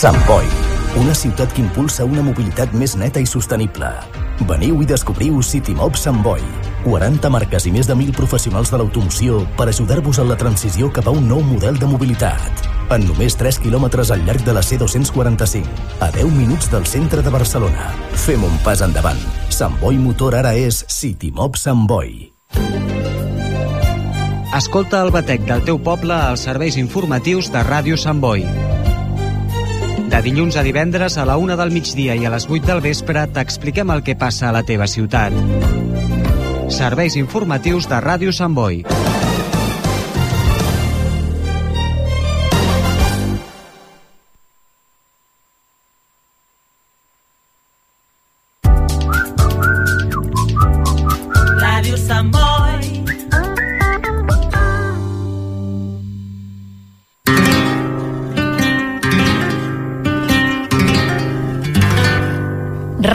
Sant Boi, una ciutat que impulsa una mobilitat més neta i sostenible. Veniu i descobriu Citymob Sant Boi. 40 marques i més de 1.000 professionals de l'automoció per ajudar-vos en la transició cap a un nou model de mobilitat. En només 3 quilòmetres al llarg de la C245, a 10 minuts del centre de Barcelona. Fem un pas endavant. Sant Boi Motor ara és Citymob Sant Boi. Escolta el batec del teu poble als serveis informatius de Ràdio Sant Boi. De dilluns a divendres a la una del migdia i a les 8 del vespre t'expliquem el que passa a la teva ciutat. Serveis informatius de Ràdio Sant Boi.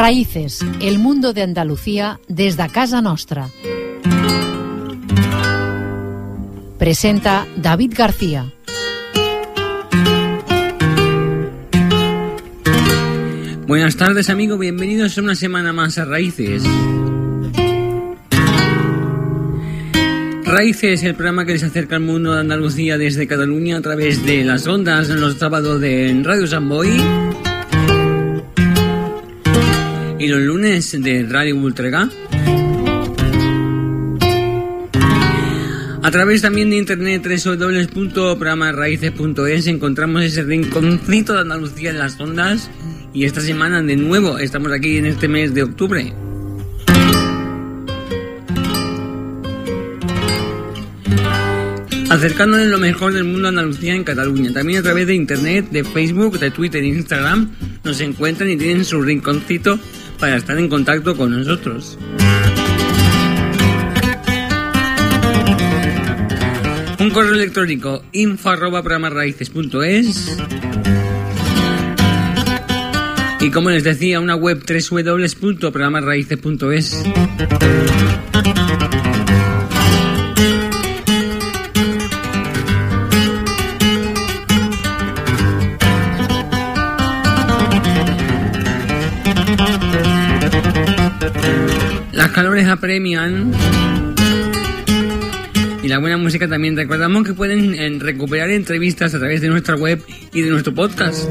Raíces, el mundo de Andalucía desde casa nostra. Presenta David García. Buenas tardes, amigo. Bienvenidos a una semana más a Raíces. Raíces, el programa que les acerca al mundo de Andalucía desde Cataluña a través de las ondas en los sábados de Radio San Boy y los lunes de Radio Ultrega. A través también de internet www.programarraíces.es encontramos ese rinconcito de Andalucía en las ondas y esta semana de nuevo estamos aquí en este mes de octubre. Acercándoles lo mejor del mundo a Andalucía en Cataluña. También a través de internet, de Facebook, de Twitter e Instagram nos encuentran y tienen su rinconcito para estar en contacto con nosotros. Un correo electrónico info arroba programarraíces.es y como les decía, una web www.programarraíces.es Calores apremian y la buena música también. Recordamos que pueden eh, recuperar entrevistas a través de nuestra web y de nuestro podcast.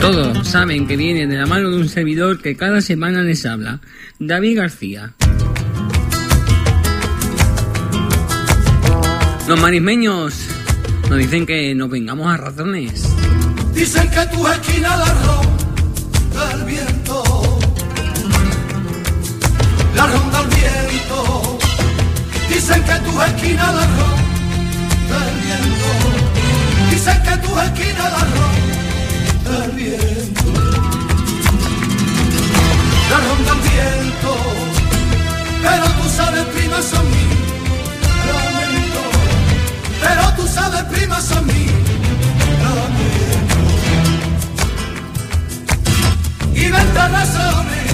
Todos saben que viene de la mano de un servidor que cada semana les habla, David García. Los marismeños nos dicen que nos vengamos a razones. Dicen que tu esquina la ronda el viento, la ronda el viento. Dicen que tu esquina la ronda el viento, dicen que tu esquina la ronda el viento, la ronda el viento. Pero tú sabes, prima, son lamento. Pero tú sabes, prima, son mi lamento. Y vente razones,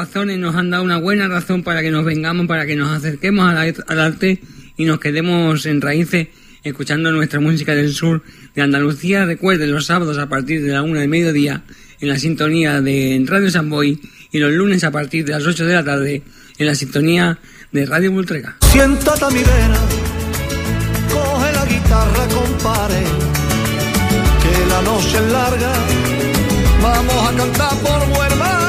razones, nos han dado una buena razón para que nos vengamos, para que nos acerquemos al, arte y nos quedemos en raíces escuchando nuestra música del sur de Andalucía. Recuerden los sábados a partir de la una del mediodía en la sintonía de Radio Samboy y los lunes a partir de las 8 de la tarde en la sintonía de Radio Bultrega. Siéntate a mi vera, coge la guitarra, compare, que la noche es larga, vamos a cantar por Huelva,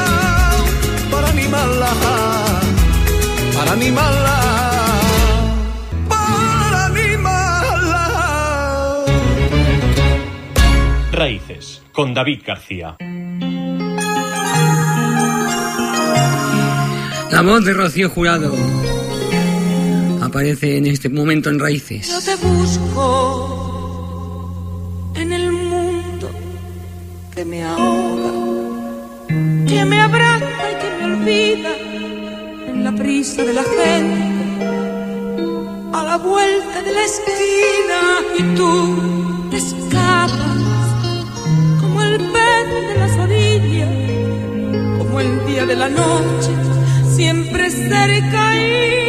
para animarla, para animarla. Raíces, con David García. La voz de Rocío Jurado aparece en este momento en Raíces. Yo te busco en el mundo que me ahoga, que me abraza y que me olvida prisa de la gente, a la vuelta de la esquina y tú te escapas como el pez de las orillas, como el día de la noche, siempre cerca y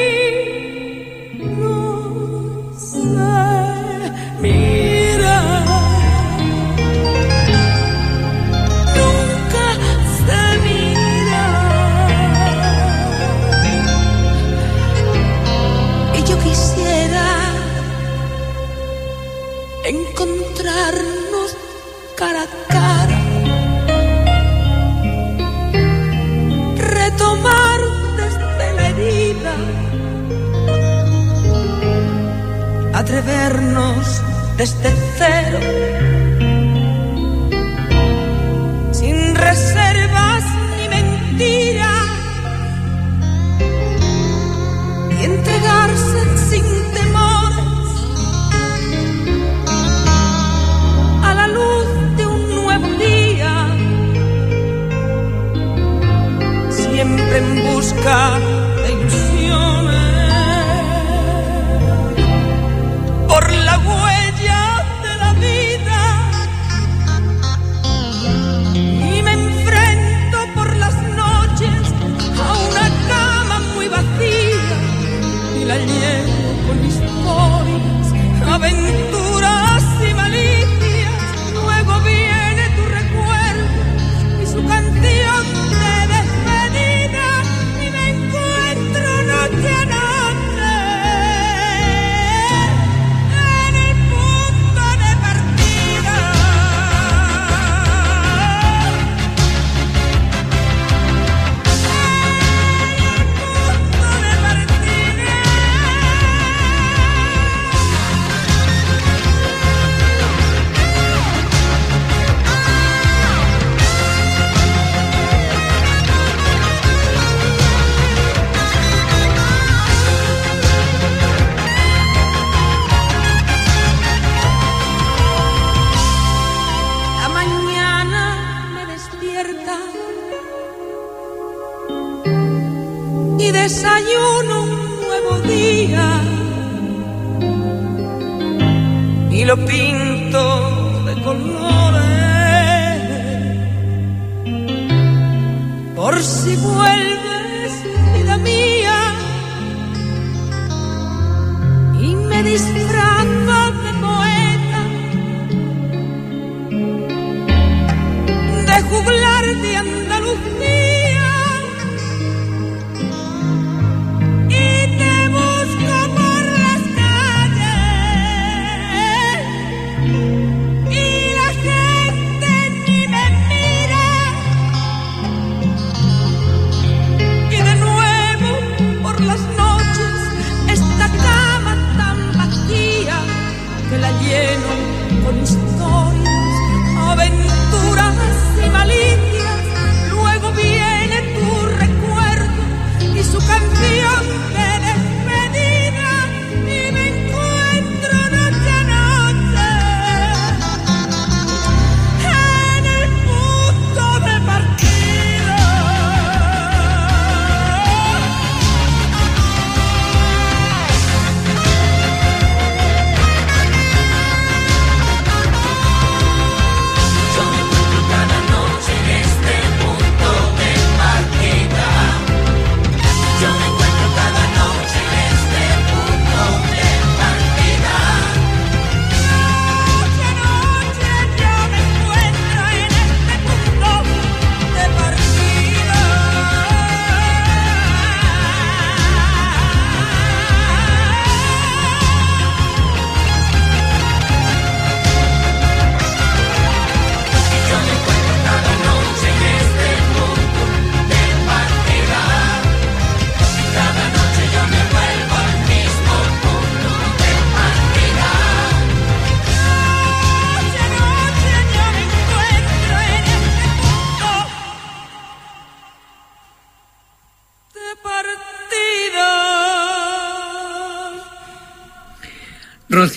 atrevernos desde cero, sin reservas ni mentiras, y entregarse sin temores a la luz de un nuevo día, siempre en busca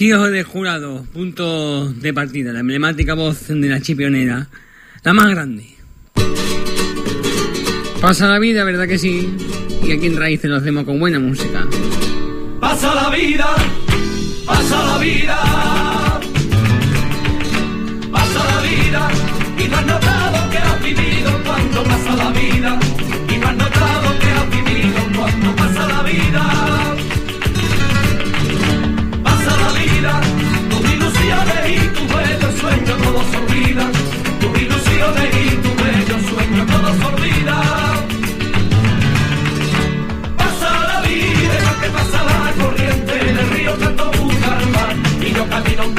Tío de jurado, punto de partida, la emblemática voz de la chipionera, la más grande. Pasa la vida, ¿verdad que sí? Y aquí en Raíces lo hacemos con buena música. Pasa la vida, pasa la vida, pasa la vida, y no has notado que has vivido cuando pasa la vida, y no has notado que has vivido cuando pasa la vida.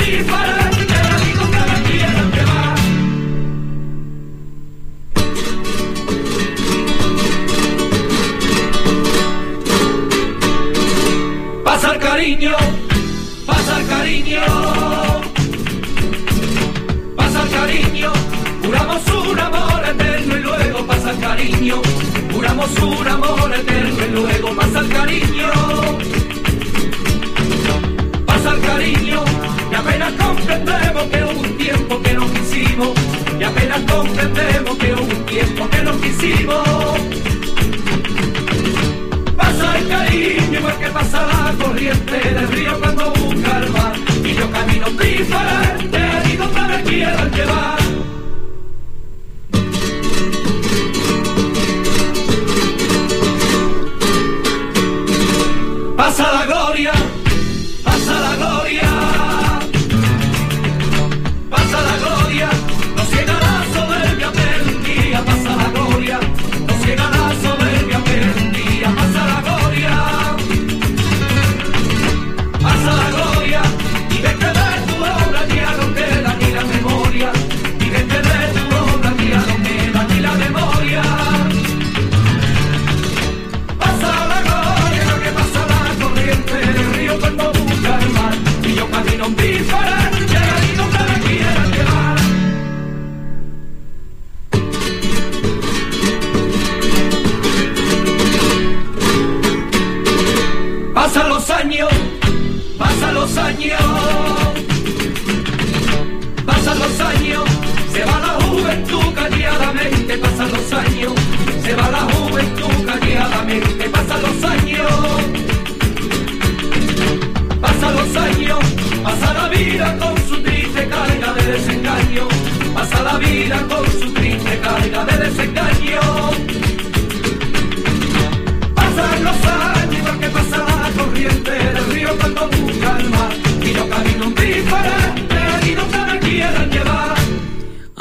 Viva la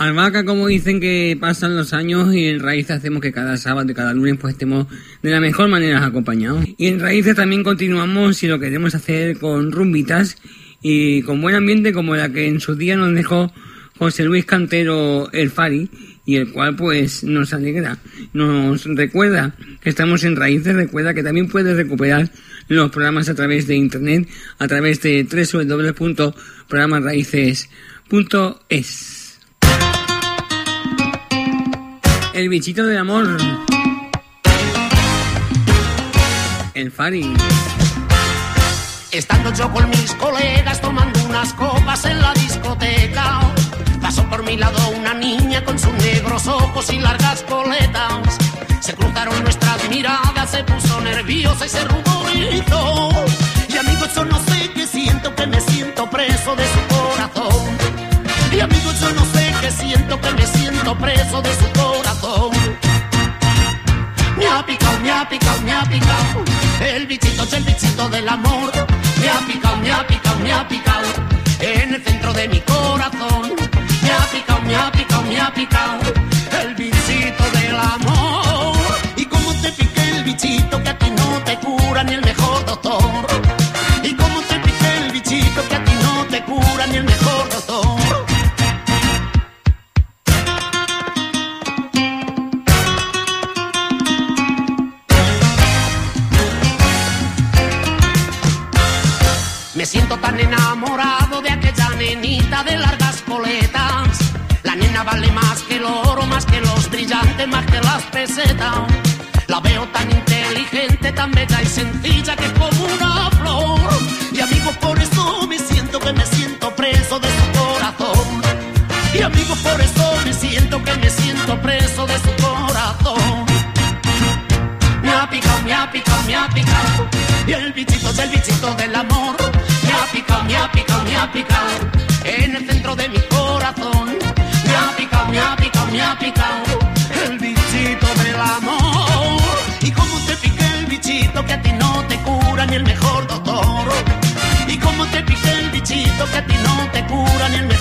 Albahaca, como dicen que pasan los años y en Raíces hacemos que cada sábado y cada lunes pues estemos de la mejor manera acompañados. Y en Raíces también continuamos si lo queremos hacer con rumbitas y con buen ambiente como la que en su día nos dejó José Luis Cantero El Fari y el cual pues nos alegra, nos recuerda que estamos en Raíces, recuerda que también puedes recuperar los programas a través de internet, a través de www.programasraíces.es. El bichito del amor. El Fari. Estando yo con mis colegas tomando unas copas en la discoteca, pasó por mi lado una niña con sus negros ojos y largas coletas. Se cruzaron nuestras miradas, se puso nerviosa y se ruborizó. Y amigos, yo no sé qué siento, que me siento preso de su corazón. Y amigos, yo no sé qué siento, que me siento preso de su corazón. Me ha picado, me ha picado, me ha picado. El bichito es el bichito del amor. Me ha picado, me ha picado, me ha picado. En el centro de mi corazón. Me ha picado, me ha picado, me ha picado. El bichito del amor. Y como te pique el bichito que a ti no te cura ni el mejor doctor. Tan enamorado de aquella nenita de largas coletas. La nena vale más que el oro, más que los brillantes, más que las pesetas. La veo tan inteligente, tan bella y sencilla que como una flor. Y amigo, por eso me siento que me siento preso de su corazón. Y amigo, por eso me siento que me siento preso de su corazón. Me ha picado, me ha picado, me ha picado. Y el bichito es el bichito del amor. Picado, me ha picado, me ha picado. En el centro de mi corazón. Me ha picado, me ha picado, me ha picado. El bichito del amor. Y como te pica el bichito que a ti no te cura ni el mejor doctor. Y como te pica el bichito que a ti no te cura ni el mejor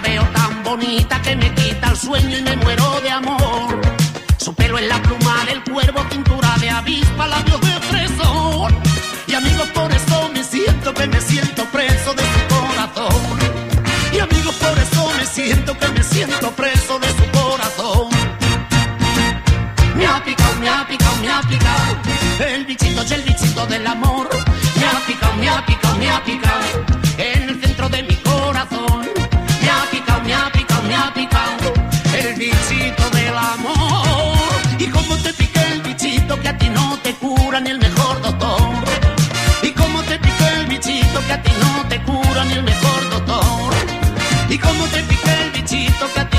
veo tan bonita que me quita el sueño y me muero de amor. Su pelo es la pluma del cuervo, cintura de avispa, labios de fresón. Y amigos, por eso me siento que me siento preso de su corazón. Y amigos, por eso me siento que me siento preso de su corazón. Me ha picado, me ha picado, me ha picado. El bichito es el bichito del amor. Me ha picado, me ha picado, me ha picado. Que a ti no te cura ni el mejor doctor. Y como te pica el bichito que a ti no te cura ni el mejor doctor. Y como te pica el bichito que a ti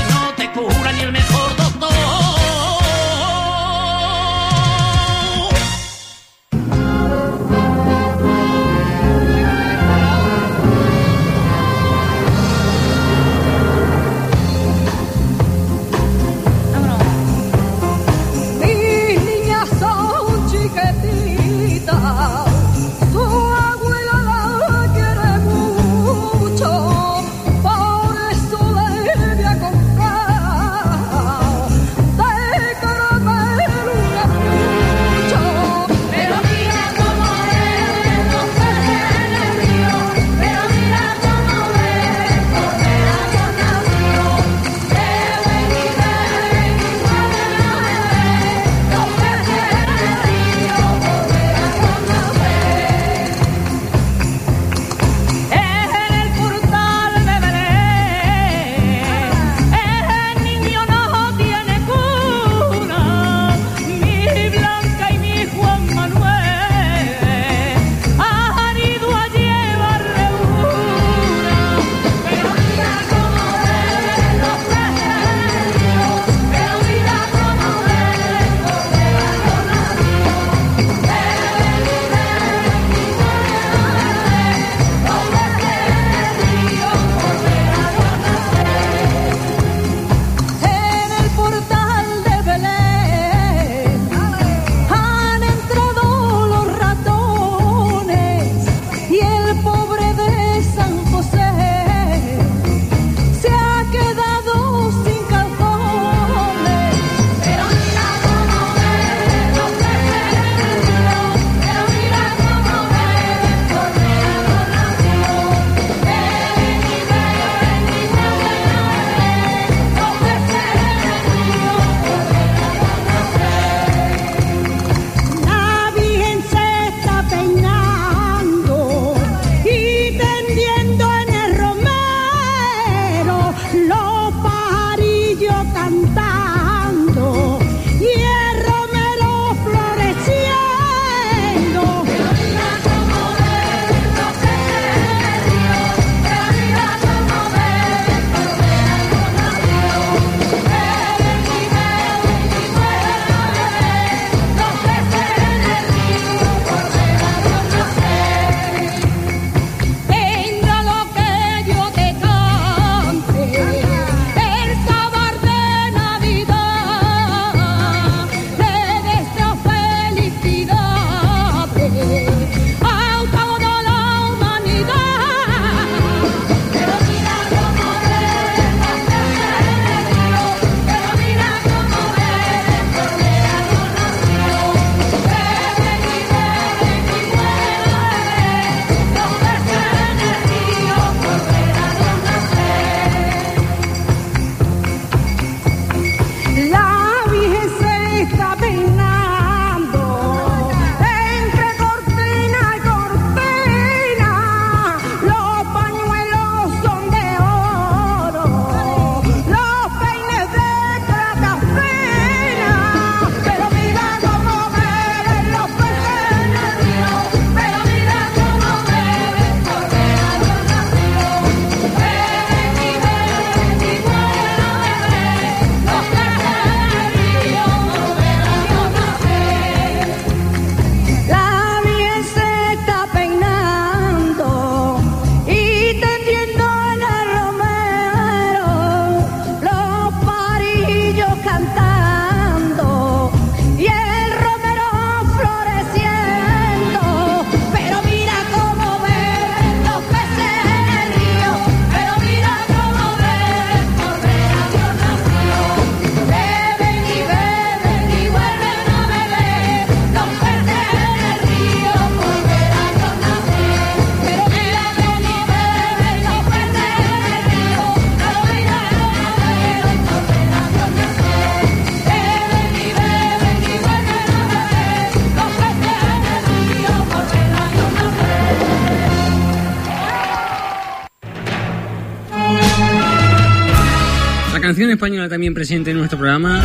también presente en nuestro programa.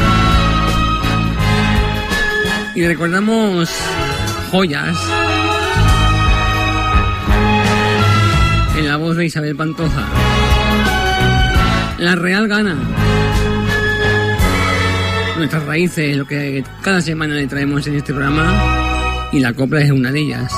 Y recordamos joyas en la voz de Isabel Pantoja. La Real gana. Nuestras raíces, lo que cada semana le traemos en este programa. Y la copla es una de ellas.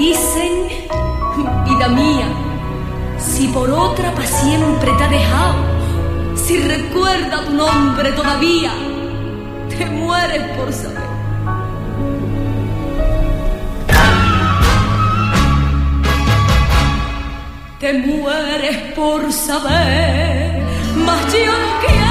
Dicen vida mía, si por otra pa' siempre te ha dejado, si recuerda tu nombre todavía, te mueres por saber. Te mueres por saber, mas yo quiero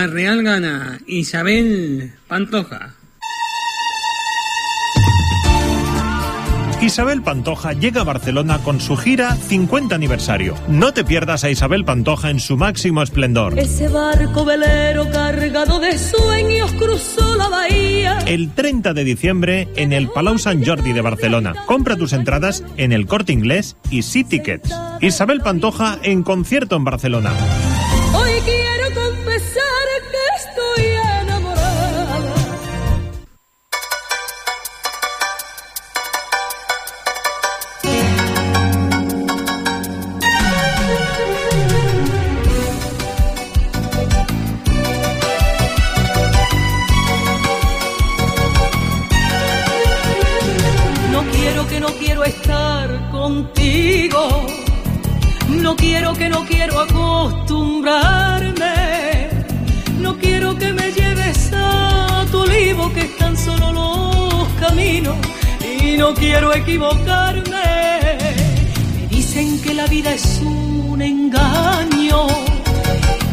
La Real gana Isabel Pantoja. Isabel Pantoja llega a Barcelona con su gira 50 aniversario. No te pierdas a Isabel Pantoja en su máximo esplendor. Ese barco velero cargado de sueños cruzó la bahía. El 30 de diciembre en el Palau Sant Jordi de Barcelona. Compra tus entradas en el Corte Inglés y Sí Tickets. Isabel Pantoja en concierto en Barcelona. Hoy quiero confesar que y no quiero equivocarme. Me dicen que la vida es un engaño,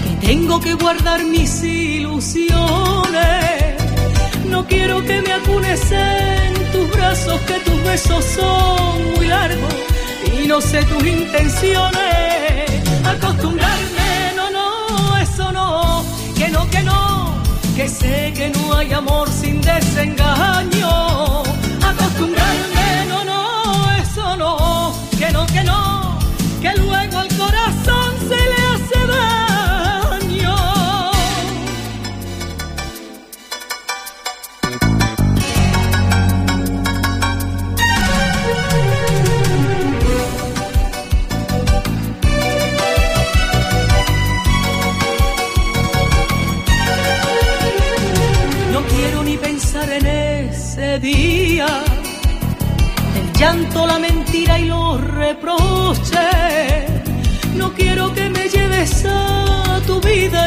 que tengo que guardar mis ilusiones. No quiero que me acunes en tus brazos, que tus besos son muy largos y no sé tus intenciones. Acostumbrarme, no, no, eso no, que no, que no, que sé que no hay amor sin desengaño.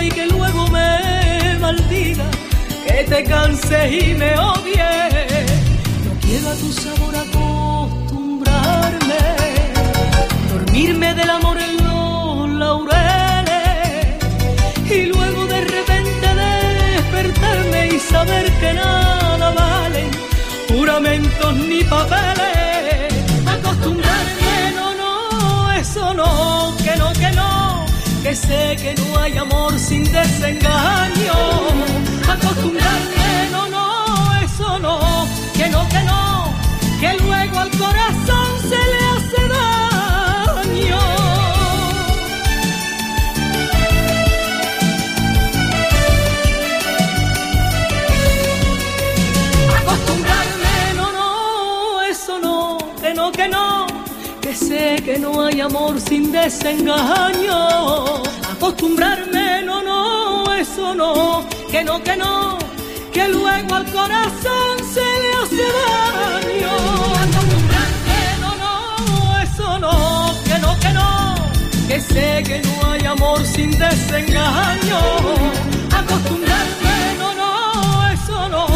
Y que luego me maldiga, que te canses y me odies. No quiero a tu sabor acostumbrarme, dormirme del amor en los laureles y luego de repente despertarme y saber que nada valen juramentos ni papeles. Acostumbrarme, no, no, eso no, que sé que no hay amor sin desengaño. Acostumbrarme, no, no, eso no, que no, que no, que luego al corazón se le hace daño. Que sé que no hay amor sin desengaño. Acostumbrarme, no, no, eso no, que no, que no, que luego al corazón se le hace daño. Acostumbrarme, no, no, eso no, que no, que no, que sé que no hay amor sin desengaño. Acostumbrarme, no, no, eso no,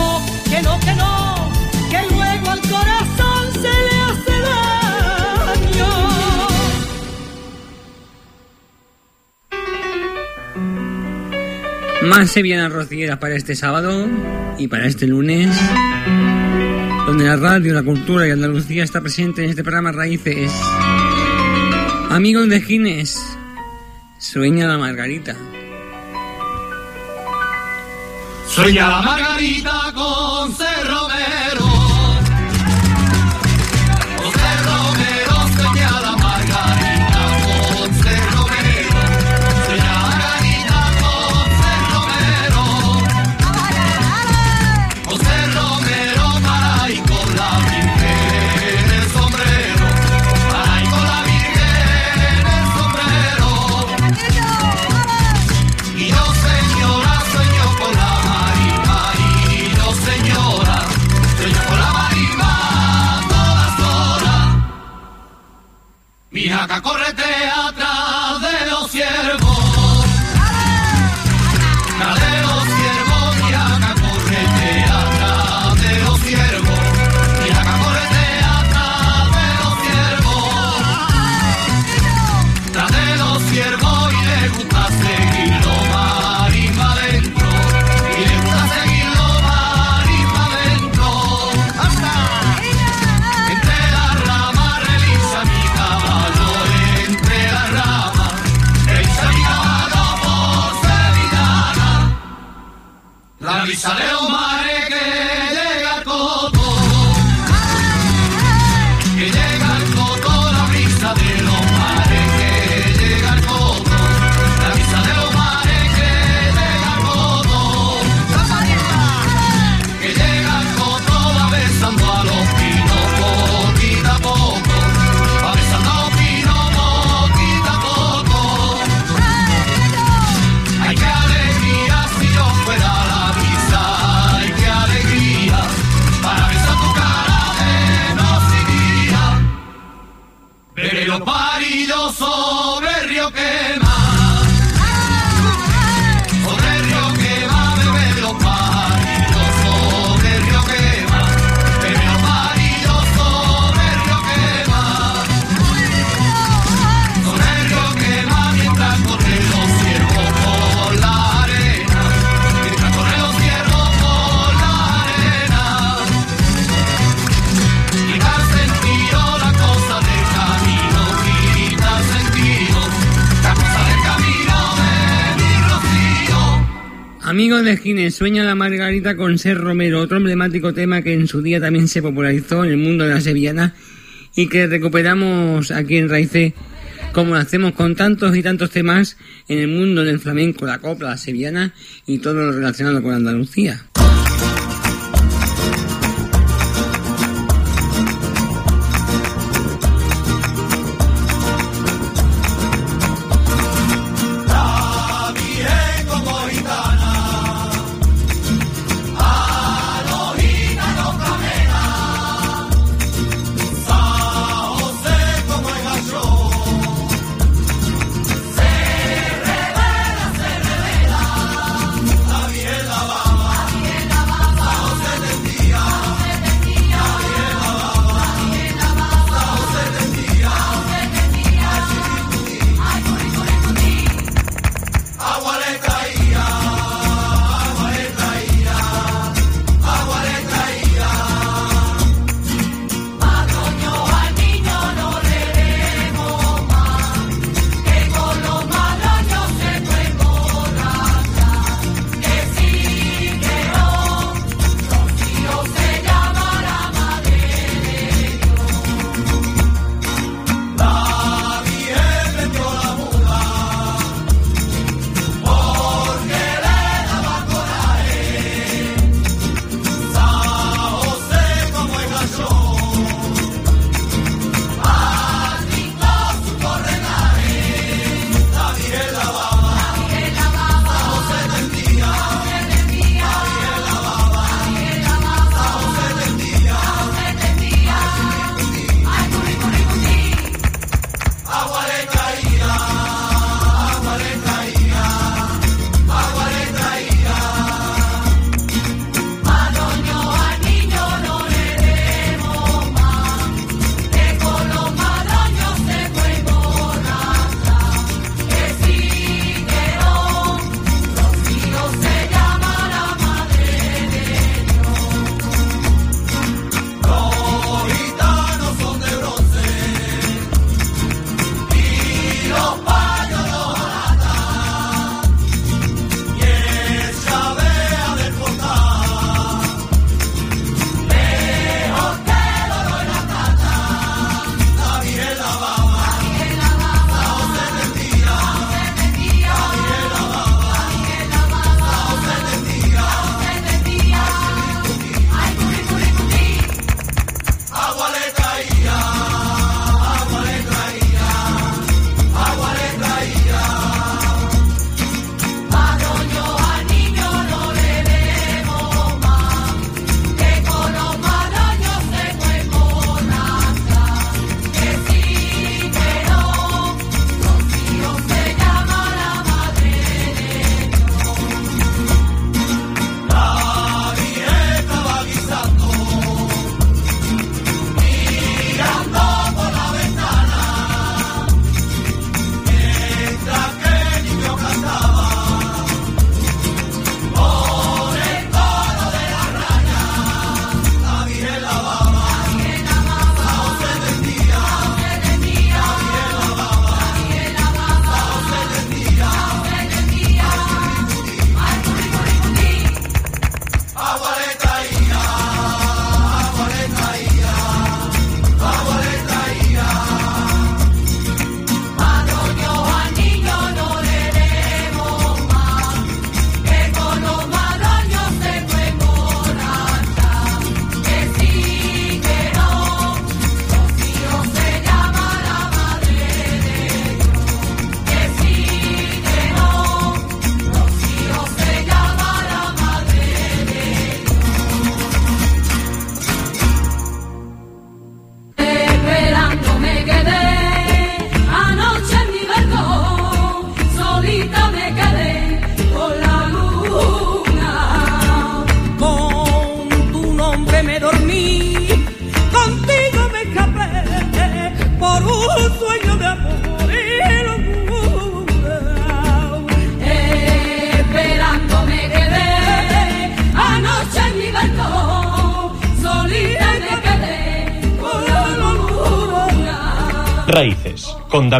que no, que no, Más sevillanas rocieras para este sábado y para este lunes, donde la radio, la cultura y Andalucía está presente en este programa Raíces. Amigos de Gines, sueña la Margarita. Sueña la margarita con Cerro Sueña la Margarita con Ser Romero, otro emblemático tema que en su día también se popularizó en el mundo de la sevillana y que recuperamos aquí en Raíces como lo hacemos con tantos y tantos temas en el mundo del flamenco, la copla, la sevillana y todo lo relacionado con Andalucía.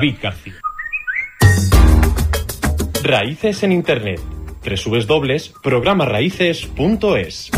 David García. Raíces en Internet. www.programaraíces.es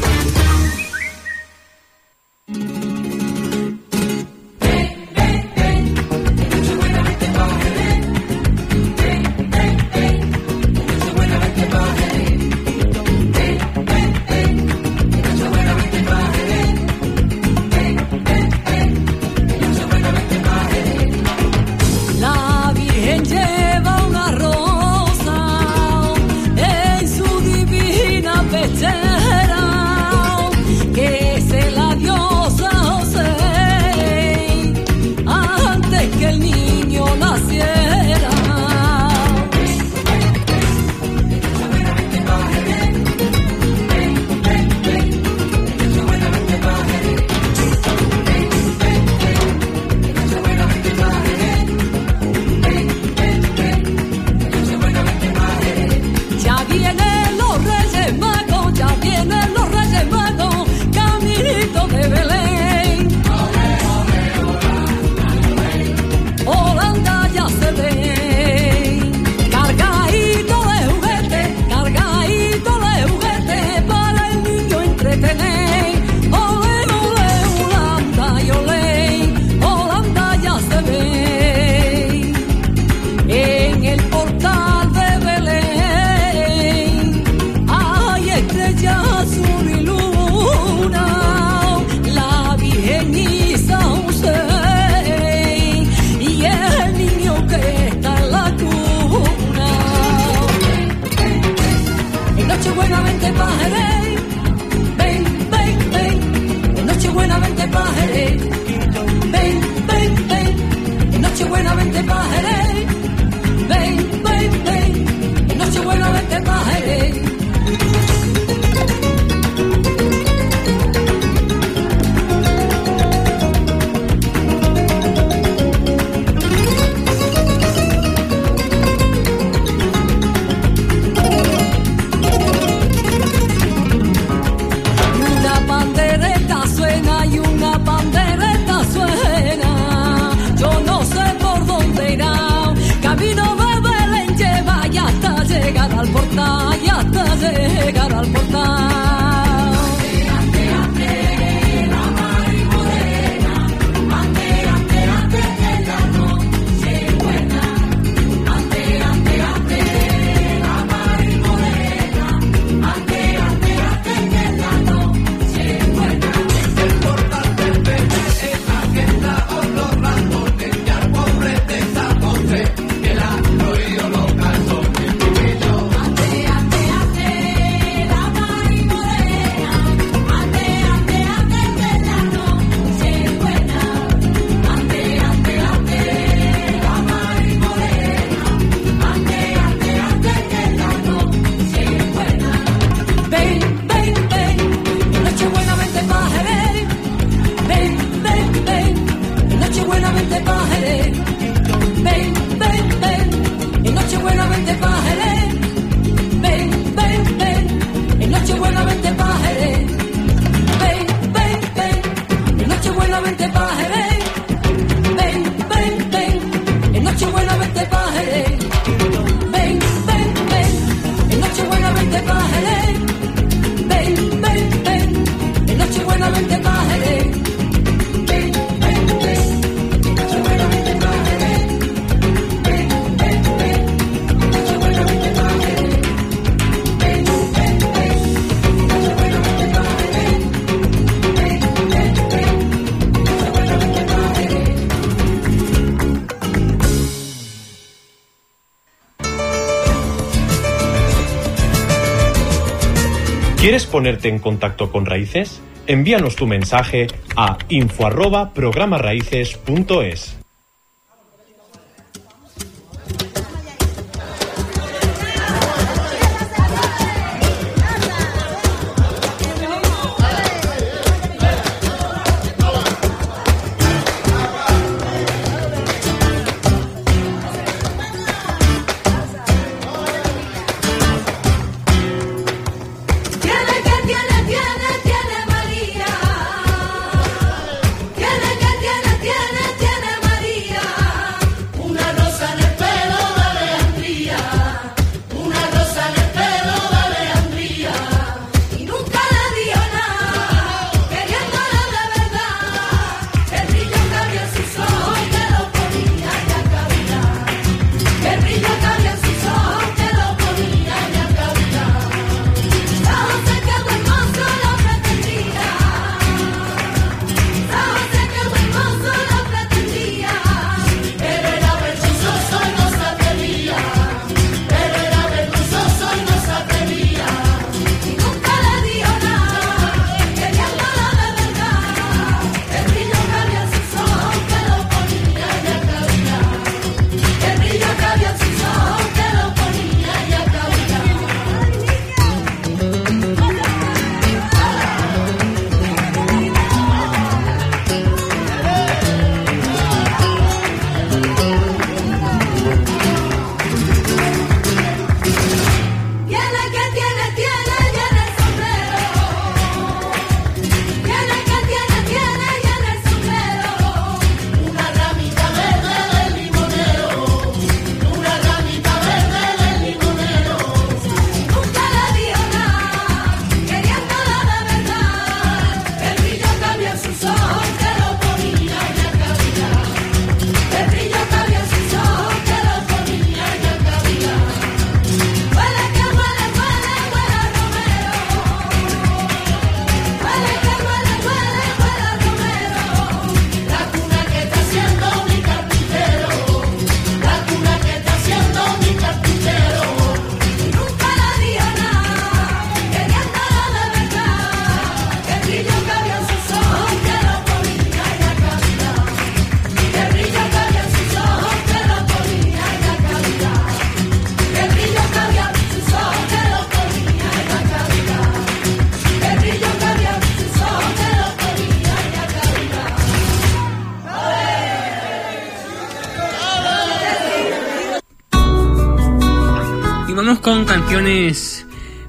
¿Quieres ponerte en contacto con Raíces? Envíanos tu mensaje a info@programaraíces.es.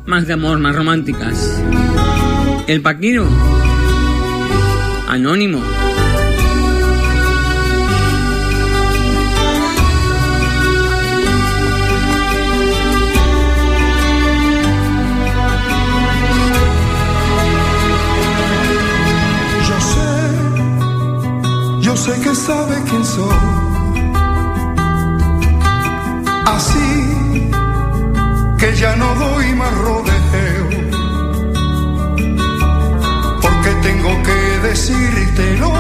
más de amor, más románticas. El Paquiro. Anónimo. Yo sé, yo sé que sabe quién soy. ya no doy más rodeo, porque tengo que decírtelo,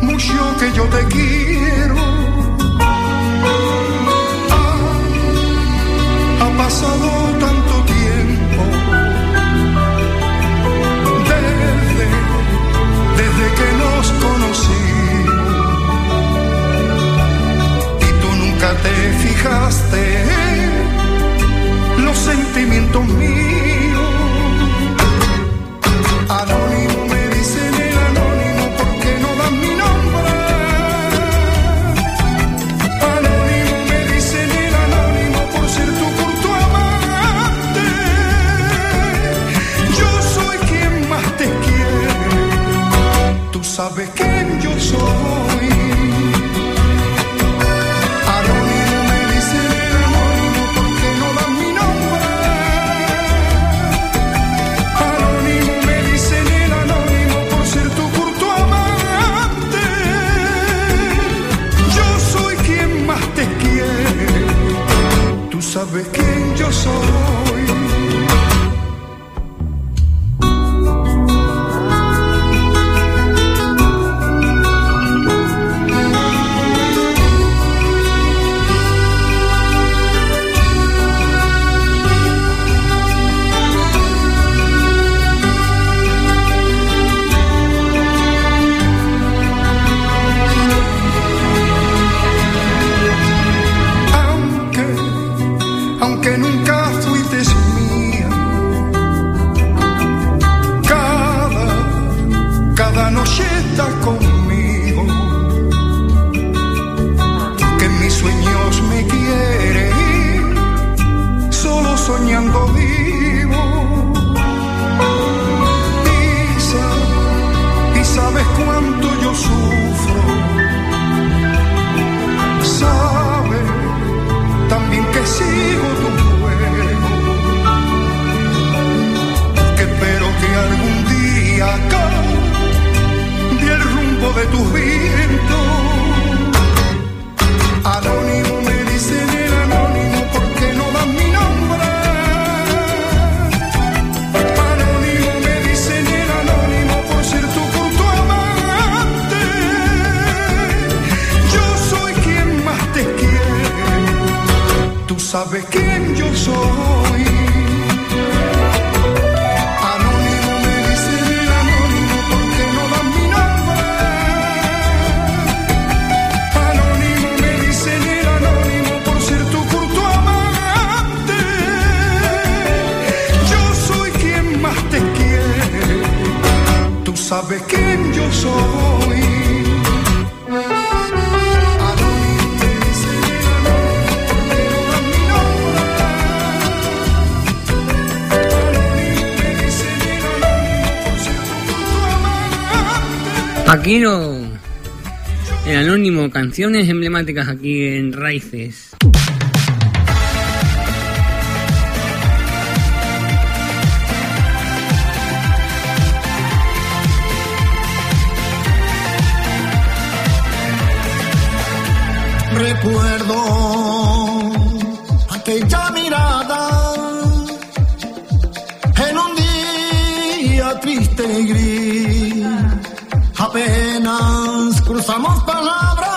mucho que yo te quiero. Ah, ha pasado tanto tiempo desde, desde que nos conocimos y tú nunca te fijaste sentimientos míos. soul Vaquero. El anónimo, canciones emblemáticas aquí en Raíces. Recuerdo aquella mirada en un día triste y gris apenas cruzamos palabras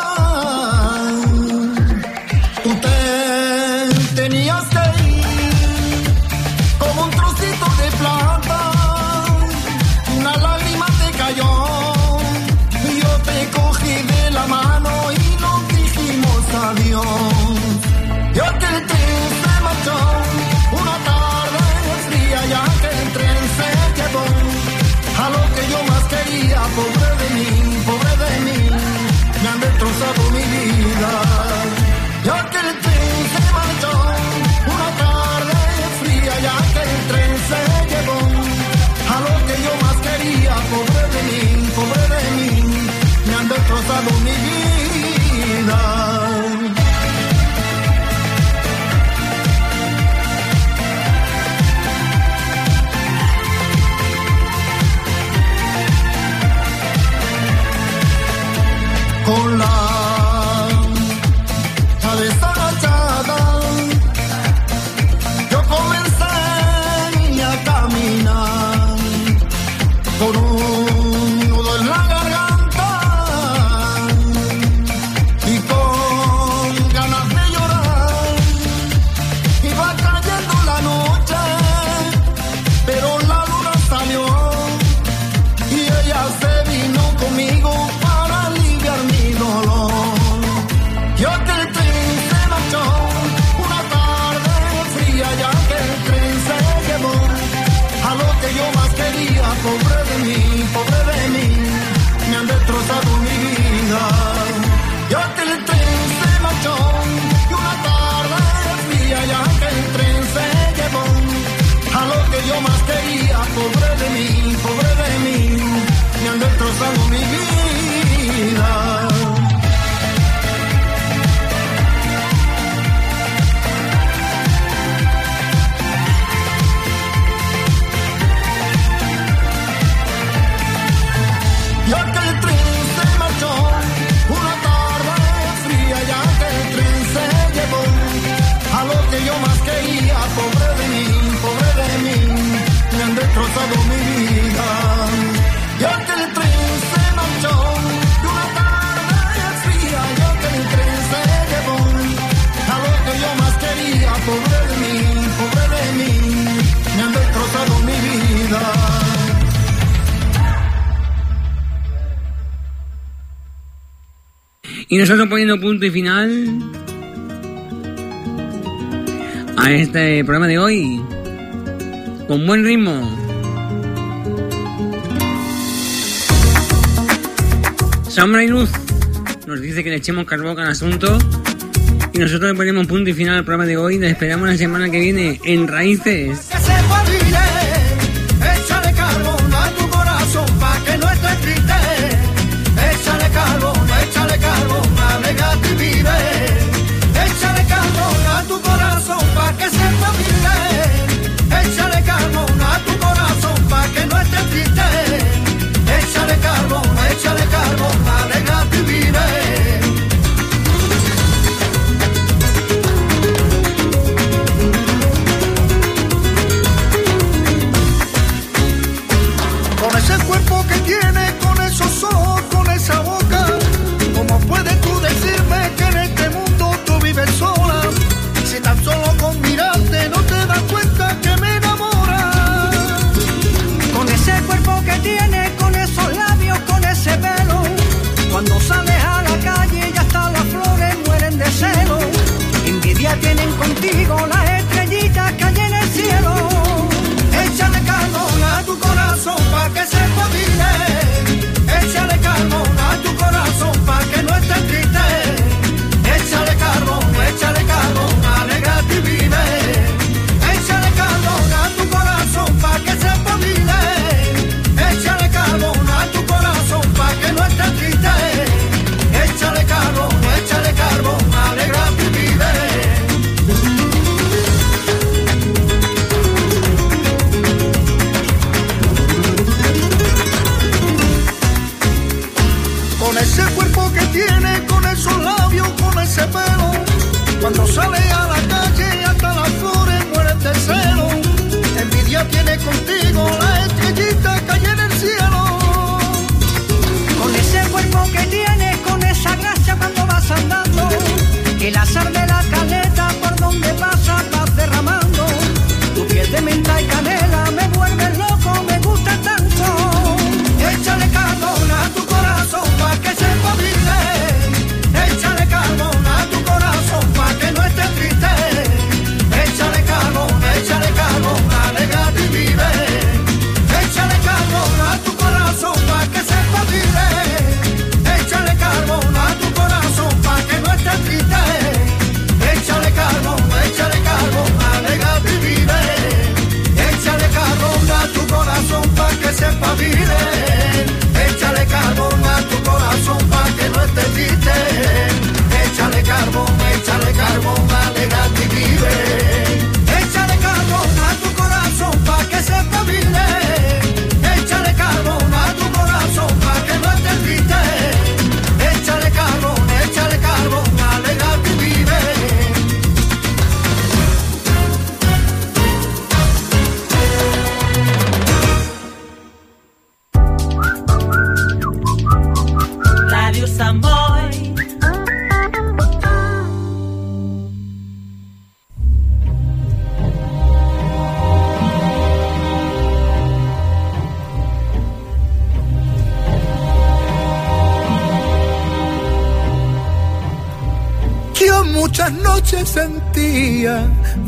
Y nosotros poniendo punto y final a este programa de hoy con buen ritmo. Sombra y Luz nos dice que le echemos carbón al asunto y nosotros le ponemos punto y final al programa de hoy. Nos esperamos la semana que viene en Raíces.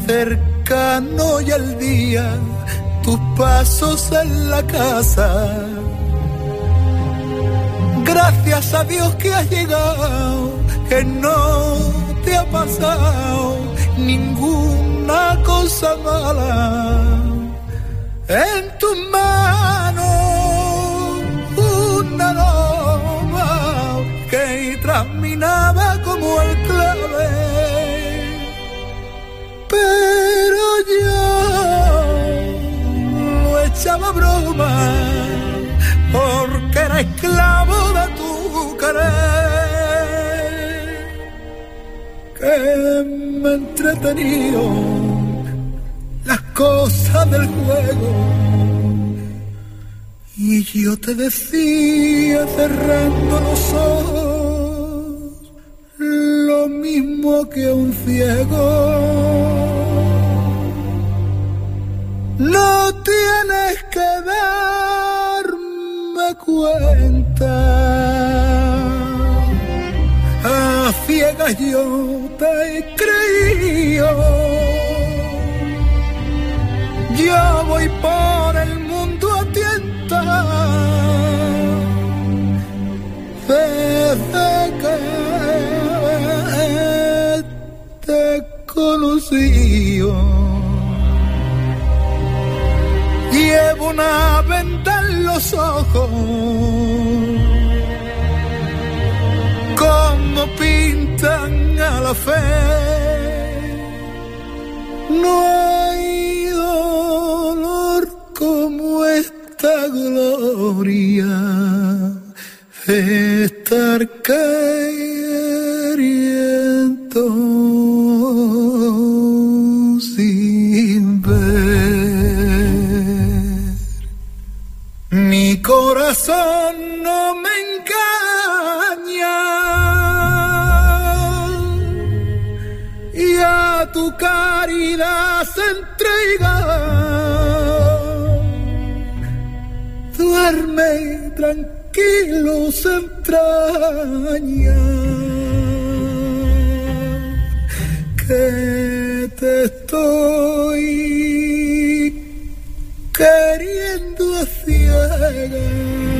Cercano y el día tus pasos en la casa. Gracias a Dios que has llegado, que no te ha pasado ninguna cosa mala. En tus manos esclavo de tu querer. Que me entretenido las cosas del juego. Y yo te decía cerrando los ojos lo mismo que un ciego. No tienes que darme cuenta. A ciegas yo te he creído. Yo voy por el mundo a tienta. Desde que te conocí. Llevo una venda los ojos, como pintan a la fe. No hay dolor como esta gloria de estar queriendo corazón no me engaña y a tu caridad se entrega. Duerme tranquilo, se entraña. Que te estoy queriendo a ciegas.